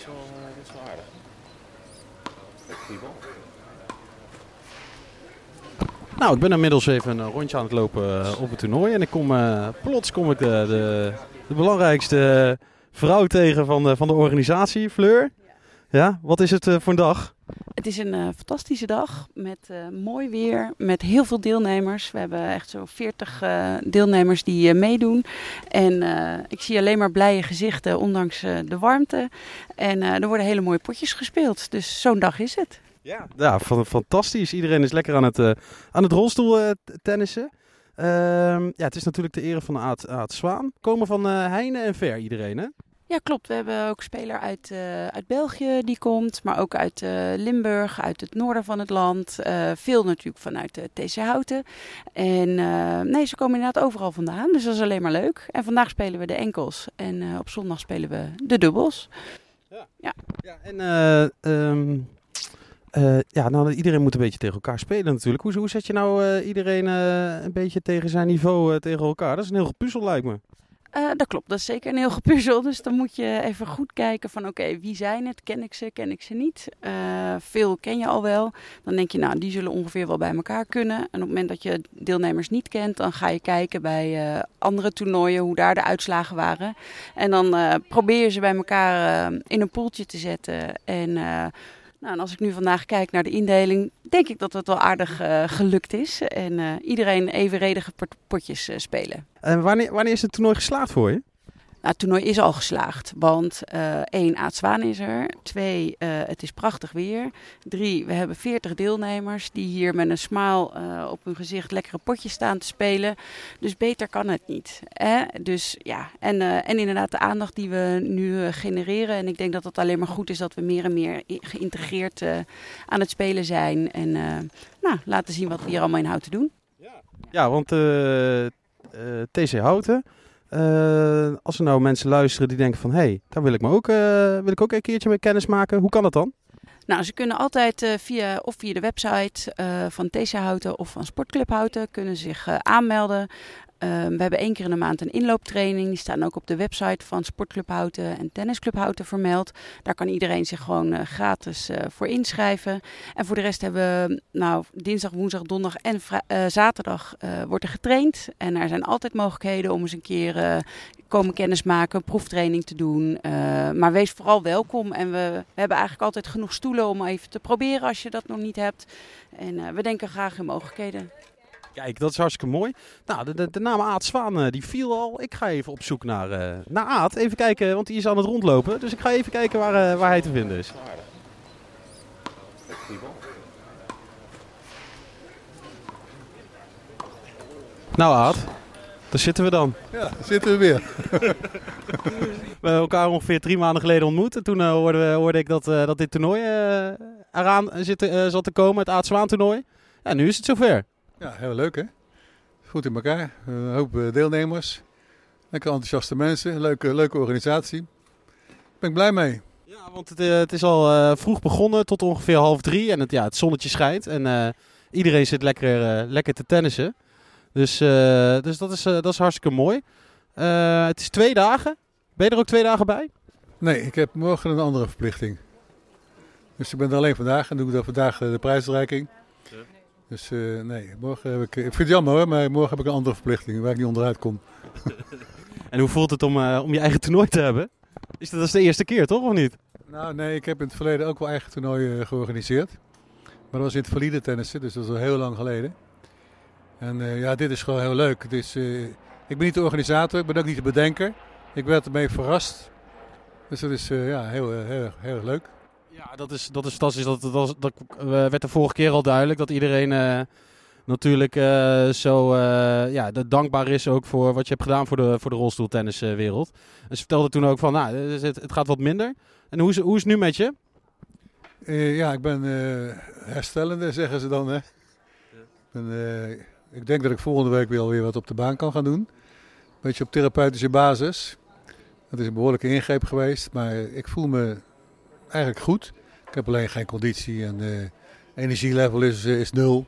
is wel, uh, dit is wel aardig. Nou, ik ben inmiddels even een rondje aan het lopen eh, op het toernooi. En ik kom, uh, plots kom ik de, de, de belangrijkste vrouw tegen van de, van de organisatie, Fleur. Ja, wat is het uh, voor een dag? Het is een uh, fantastische dag met uh, mooi weer, met heel veel deelnemers. We hebben echt zo'n 40 deelnemers die meedoen. En ik zie alleen maar blije gezichten, ondanks de warmte. En er worden hele mooie potjes gespeeld. Dus zo'n dag is het. Ja, ja fantastisch. Iedereen is lekker aan het, aan het rolstoel tennissen. Ehm, ja, het is natuurlijk de ere van Aad, Aad Zwaan. Komen van Heine en Ver iedereen, hè? Ja, klopt. We hebben ook een speler uit, uh, uit België die komt, maar ook uit uh, Limburg, uit het noorden van het land. Uh, veel natuurlijk vanuit TC Houten. En nee, ze komen inderdaad overal vandaan, dus dat is alleen maar leuk. En vandaag spelen we de enkels en op zondag spelen we de dubbels. Ja, ja. ja en um, ja, nou, iedereen moet een beetje tegen elkaar spelen natuurlijk. Hoe, hoe zet je nou iedereen een beetje tegen zijn niveau tegen elkaar? Dat is een heel puzzel lijkt me. Uh, dat klopt, dat is zeker een heel gepuzzel. Dus dan moet je even goed kijken van oké, wie zijn het? Ken ik ze, ken ik ze niet? Uh, veel ken je al wel. Dan denk je, nou, die zullen ongeveer wel bij elkaar kunnen. En op het moment dat je deelnemers niet kent, dan ga je kijken bij uh, andere toernooien hoe daar de uitslagen waren. En dan probeer je ze bij elkaar in een poeltje te zetten. En nou, en als ik nu vandaag kijk naar de indeling, denk ik dat het wel aardig uh, gelukt is. En uh, iedereen evenredige potjes uh, spelen. En wanneer, wanneer is het toernooi geslaagd voor je? Nou, het toernooi is al geslaagd. Want uh, één, Aad Zwaan is er. Twee, uh, het is prachtig weer. Drie, we hebben veertig deelnemers die hier met een smile uh, op hun gezicht lekkere potjes staan te spelen. Dus beter kan het niet. Hè? Dus ja, en, en inderdaad de aandacht die we nu genereren. En ik denk dat het alleen maar goed is dat we meer en meer geïntegreerd aan het spelen zijn. En nou, laten zien wat we hier allemaal in houten doen. Ja want TC Houten... Uh, als er nou mensen luisteren die denken van... hé, hey, daar wil ik, me ook, uh, wil ik ook een keertje mee kennis maken. Hoe kan dat dan? Nou, ze kunnen altijd uh, via, of via de website van TC Houten of van Sportclub Houten... kunnen zich aanmelden. Um, we hebben één keer in de maand een inlooptraining. Die staan ook op de website van Sportclub Houten en Tennisclub Houten vermeld. Daar kan iedereen zich gewoon uh, gratis uh, voor inschrijven. En voor de rest hebben we nou, dinsdag, woensdag, donderdag en uh, zaterdag wordt er getraind. En er zijn altijd mogelijkheden om eens een keer komen kennismaken, proeftraining te doen. maar wees vooral welkom. En we, we, hebben eigenlijk altijd genoeg stoelen om even te proberen als je dat nog niet hebt. En we denken graag in mogelijkheden. Kijk, dat is hartstikke mooi. Nou, de, de, de naam Aad Zwaan eh, die viel al. Ik ga even op zoek naar, uh, naar Aad. Even kijken, want die is aan het rondlopen. Dus ik ga even kijken waar, uh, waar hij te vinden is. Nou Aad, daar zitten we dan. Ja, daar zitten we weer. we hebben elkaar ongeveer drie maanden geleden ontmoet. En toen hoorde, hoorde, ik dat, dat dit toernooi eraan zit, zat te komen, het Aad Zwaan toernooi. En nu is het zover. Ja, heel leuk hè. Goed in elkaar. Een hoop eh, deelnemers. Lekker enthousiaste mensen. Leuke, leuke organisatie. Ben ik blij mee. Ja, want het, eh, het is al uh, vroeg begonnen tot ongeveer half drie. En het, ja, het zonnetje schijnt. En uh, iedereen zit lekker, lekker te tennissen. Dus, dus dat, is, dat is hartstikke mooi. het is twee dagen. Ben je er ook twee dagen bij? Nee, ik heb morgen een andere verplichting. Dus ik ben er alleen vandaag en doe ik dan vandaag de prijsreiking. Dus uh, nee, morgen heb ik. Ik vind het jammer hoor, maar morgen heb ik een andere verplichting waar ik niet onderuit kom. en hoe voelt het om, uh, om je eigen toernooi te hebben? Is dat, dat de eerste keer toch, of niet? Nou nee, ik heb in het verleden ook wel eigen toernooien georganiseerd. Maar dat was in het valide tennissen, dus dat is al heel lang geleden. En uh, ja, dit is gewoon heel leuk. Ik ben niet de organisator, ik ben ook niet de bedenker. Ik werd ermee verrast. Dus dat is ja, heel, heel, heel leuk. Ja, dat is, dat is fantastisch. Dat, dat, dat, dat werd de vorige keer al duidelijk. Dat iedereen uh, natuurlijk uh, zo uh, ja, dankbaar is ook voor wat je hebt gedaan voor de, voor de rolstoeltenniswereld. En ze vertelde toen ook van, nou, het, het gaat wat minder. En hoe is, hoe is het nu met je? ja, ik ben herstellende, zeggen ze dan. Hè? Ben, ik denk dat ik volgende week weer weer wat op de baan kan gaan doen. Beetje op therapeutische basis. Dat is een behoorlijke ingreep geweest, maar ik voel me eigenlijk goed. Ik heb alleen geen conditie en uh, energielevel is, eh, is nul.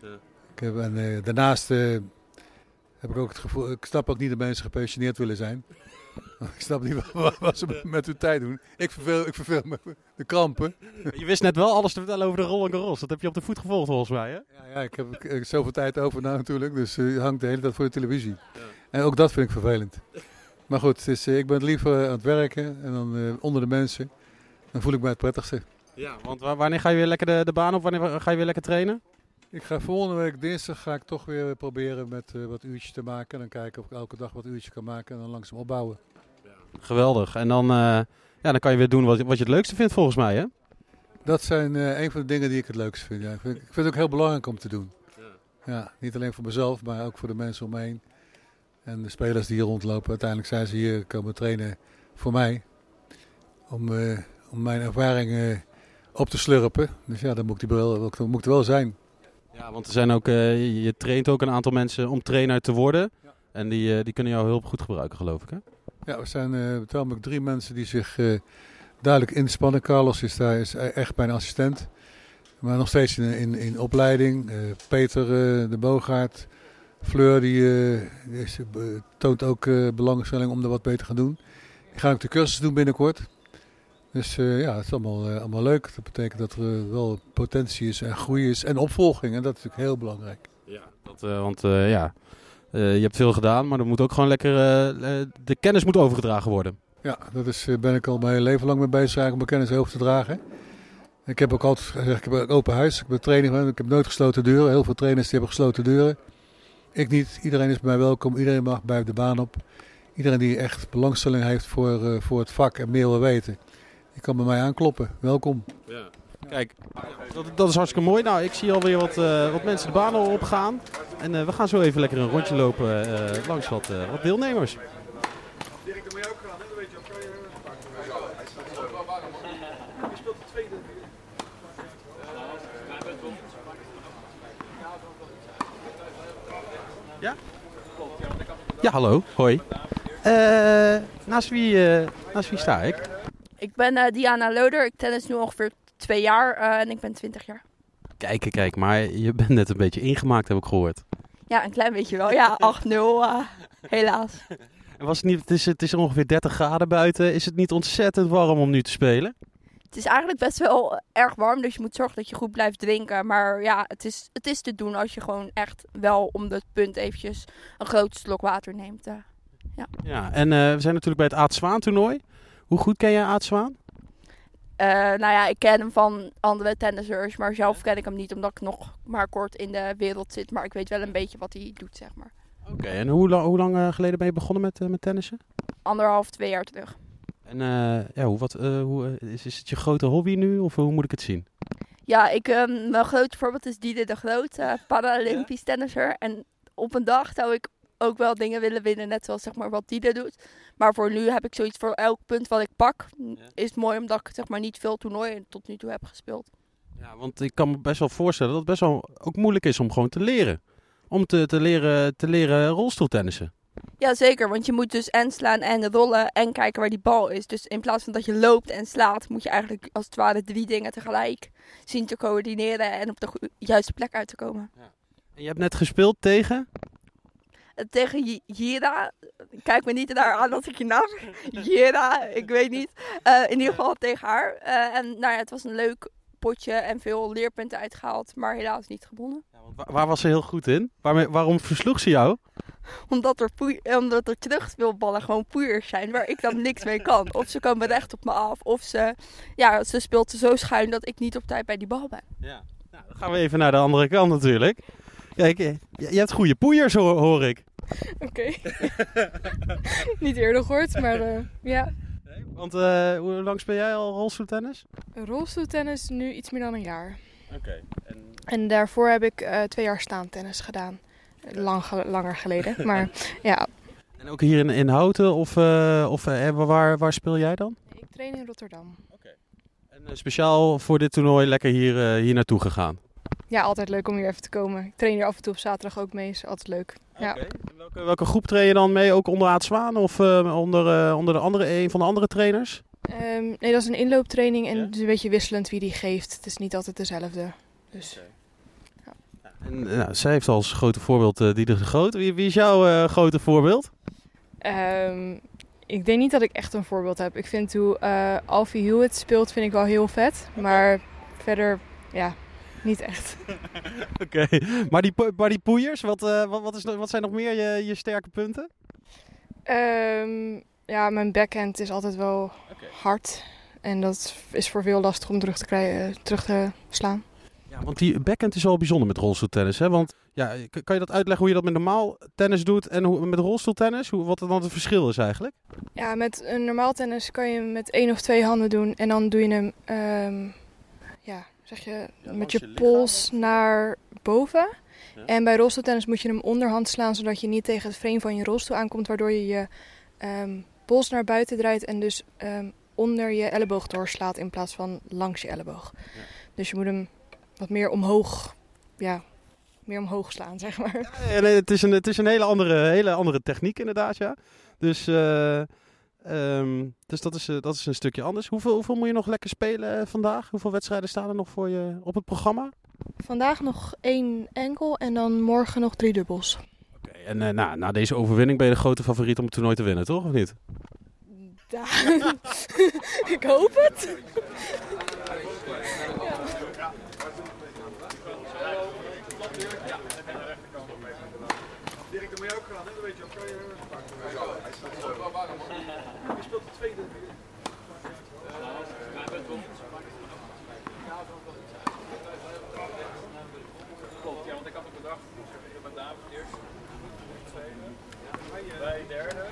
Ja. Ik heb, en, uh, daarnaast uh, heb ik ook het gevoel, ik snap ook niet dat mensen gepensioneerd willen zijn. Ik snap niet wat, wat ze met hun tijd doen. Ik verveel, ik verveel me de krampen. Je wist net wel alles te vertellen over de Roland Garros. Dat heb je op de voet gevolgd volgens mij, hè? Ja, ja ik, heb, ik zoveel tijd over nou natuurlijk, dus eh, je hangt de hele tijd voor de televisie. En ook dat vind ik vervelend. Maar goed, het is, eh, ik ben liever aan het werken en dan eh, onder de mensen. Dan voel ik mij het prettigste. Ja, want wa- wanneer ga je weer lekker de, de baan op? Wanneer ga je weer lekker trainen? Ik ga volgende week dinsdag ga ik toch weer proberen met eh, wat uurtjes te maken. En dan kijken of ik elke dag wat uurtjes kan maken en dan langzaam opbouwen. Geweldig. En dan, eh, ja, dan kan je weer doen wat, wat je het leukste vindt volgens mij, hè? Dat zijn eh, een van de dingen die ik het leukst vind. Ja. Ik, vind ik vind het ook heel belangrijk om te doen. Ja, niet alleen voor mezelf, maar ook voor de mensen om me heen. En de spelers die hier rondlopen. Uiteindelijk zijn ze hier komen trainen voor mij. Om, eh, om mijn ervaringen op te slurpen. Dus ja, dan moet ik, die wel, dan moet ik er wel zijn. Ja, want er zijn ook, eh, je- traint ook een aantal mensen om trainer te worden. En die, eh, die kunnen jouw hulp goed gebruiken, geloof ik, hè? Ja, we zijn uh, tamelijk drie mensen die zich eh, duidelijk inspannen. Carlos is daar is echt mijn assistent. Maar nog steeds in, in, in opleiding. Eh, Peter eh, de Boogaard. Fleur die, eh, die is, eh, toont ook eh, belangstelling om er wat beter te gaan doen. Die gaan ook de cursus doen binnenkort. Dus eh, ja, het is allemaal, eh, allemaal leuk. Dat betekent dat er eh, wel potentie is en groei is en opvolging. En dat is natuurlijk heel belangrijk. Ja. Dat, want ja, je hebt veel gedaan, maar er moet ook gewoon lekker, de kennis moet overgedragen worden. Ja, daar is, ben ik al mijn hele leven lang mee bezig eigenlijk om mijn kennis over te dragen. Ik heb ook altijd gezegd, ik heb een open huis, ik ben training, ik heb nooit gesloten deuren. Heel veel trainers die hebben gesloten deuren. Ik niet, iedereen is bij mij welkom, iedereen mag bij de baan op. Iedereen die echt belangstelling heeft voor, voor het vak en meer wil weten, die kan bij mij aankloppen. Welkom. Kijk, dat, dat is hartstikke mooi. Nou, ik zie alweer wat, eh, wat mensen de baan al opgaan. En eh, we gaan zo even lekker een rondje lopen eh, langs wat, eh, wat deelnemers. Ja? Ja, hallo. Hoi. Eh, naast, wie, eh, naast wie sta ik? Ik ben eh, Diana Loder. Ik tennis nu ongeveer twee jaar eh, en ik ben 20 jaar. Kijk, kijk, maar je bent net een beetje ingemaakt, heb ik gehoord. Ja, een klein beetje wel. Ja, 8-0 eh, helaas. En was het, niet, het, is, het is ongeveer 30 graden buiten. Is het niet ontzettend warm om nu te spelen? Het is eigenlijk best wel erg warm, dus je moet zorgen dat je goed blijft drinken. Maar ja, het is, het is te doen als je gewoon echt wel om het punt eventjes een grote slok water neemt. eh. Ja, en eh, we zijn natuurlijk bij het Aad Zwaan toernooi. Hoe goed ken jij Aad Zwaan? Eh, nou ja, ik ken hem van andere tennissers, maar zelf ken ik hem niet omdat ik nog maar kort in de wereld zit. Maar ik weet wel een beetje wat hij doet, zeg maar. Oké, en hoe, lang- hoe lang eh, geleden ben je begonnen met, eh, met tennissen? Anderhalf, twee jaar terug. En ja, hoe, wat, hoe, is, is het je grote hobby nu of hoe moet ik het zien? Ja, ik, ehm, mijn grote voorbeeld is Diede de Groot, Paralympisch tennisser. En op een dag zou ik ook wel dingen willen winnen, net zoals zeg maar, wat doet. Maar voor nu heb ik zoiets voor elk punt wat ik pak. Is mooi omdat ik zeg maar, niet veel toernooien tot nu toe heb gespeeld. Ja, want ik kan me best wel voorstellen dat het best wel ook moeilijk is om gewoon te leren. Om te, te, leren, te leren rolstoeltennissen. Ja, zeker. Want je moet dus en slaan en rollen en kijken waar die bal is. Dus in plaats van dat je loopt en slaat, moet je eigenlijk als het ware drie dingen tegelijk zien te coördineren en op de juiste plek uit te komen. En je hebt net gespeeld tegen? Tegen Jira, kijk me niet naar aan als ik je naam Jira, ik weet niet. Eh, in ieder geval tegen haar. Eh, en nou ja, het was een leuk potje en veel leerpunten uitgehaald, maar helaas niet gewonnen. Waar, waar was ze heel goed in? Waarmee, waarom versloeg ze jou? Omdat er, omdat er terugspeelballen gewoon poeiers zijn waar ik dan niks mee kan. Of ze komen recht op me af, of ze, ja, ze speelt zo schuin dat ik niet op tijd bij die bal ben. Ja. Nou, dan gaan we even naar de andere kant natuurlijk. Kijk, eh, je, hebt goede poeiers hoor, hoor ik. Oké. Niet eerder gehoord, maar eh, ja. Want eh, hoe lang speel jij al rolstoeltennis? Rolstoeltennis nu iets meer dan een jaar. Oké. En daarvoor heb ik twee jaar staantennis gedaan. Lang, ge- langer geleden. Maar ja, En ook hier in, in Houten of, of waar, waar speel jij dan? ik train in Rotterdam. En eh, speciaal voor dit toernooi lekker hier, hier naartoe gegaan. Ja, altijd leuk om hier even te komen. Ik train hier af en toe op zaterdag ook mee, is altijd leuk. Ja. Welke, welke groep train je dan mee? Ook onder Aad Zwaan of eh, onder, eh, onder de andere, een van de andere trainers? Ehm, nee, dat is een inlooptraining en Ja? het is een beetje wisselend wie die geeft. Het is niet altijd dezelfde. Dus En, eh, nou, zij heeft als grote voorbeeld eh Dieder de Groot. Wie, wie is jouw eh, grote voorbeeld? Ehm, ik denk niet dat ik echt een voorbeeld heb. Ik vind hoe eh Alfie Hewitt speelt, vind ik wel heel vet. Maar verder, ja, niet echt. Oké, maar, die, maar die poeiers, wat, eh, wat, wat, is, wat zijn nog meer je, je sterke punten? Ehm, ja, mijn backhand is altijd wel hard. En dat is voor veel lastig om terug te, krijgen, terug te slaan. Ja, want die backhand is wel bijzonder met rolstoeltennis. Hè? Want ja, kan je dat uitleggen hoe je dat met normaal tennis doet en hoe, met rolstoeltennis? Hoe, wat dan het verschil is eigenlijk? Ja, met een normaal tennis kan je hem met één of twee handen doen. En dan doe je hem, ehm, ja, zeg je, Ja, met je je pols naar boven. Ja. En bij rolstoeltennis moet je hem onderhand slaan, zodat je niet tegen het frame van je rolstoel aankomt. Waardoor je je ehm, pols naar buiten draait en dus ehm, onder je elleboog doorslaat in plaats van langs je elleboog. Ja. Dus je moet hem wat meer omhoog, ja, meer omhoog slaan, zeg maar. Ja, nee, het is een, het is een hele, andere, hele andere techniek inderdaad, ja. Dus, eh, ehm, dus dat, is, eh, dat is een stukje anders. Hoeveel, hoeveel moet je nog lekker spelen eh, vandaag? Hoeveel wedstrijden staan er nog voor je op het programma? Vandaag nog één enkel en dan morgen nog drie dubbels. Oké, en eh, nou, na deze overwinning ben je de grote favoriet om het toernooi te winnen, toch? Of niet? ik hoop het. ook weet je. Kan je pakken? Hij speelt de tweede? Ja, want ik had het bedacht. Ik daar eerst, tweede, de derde.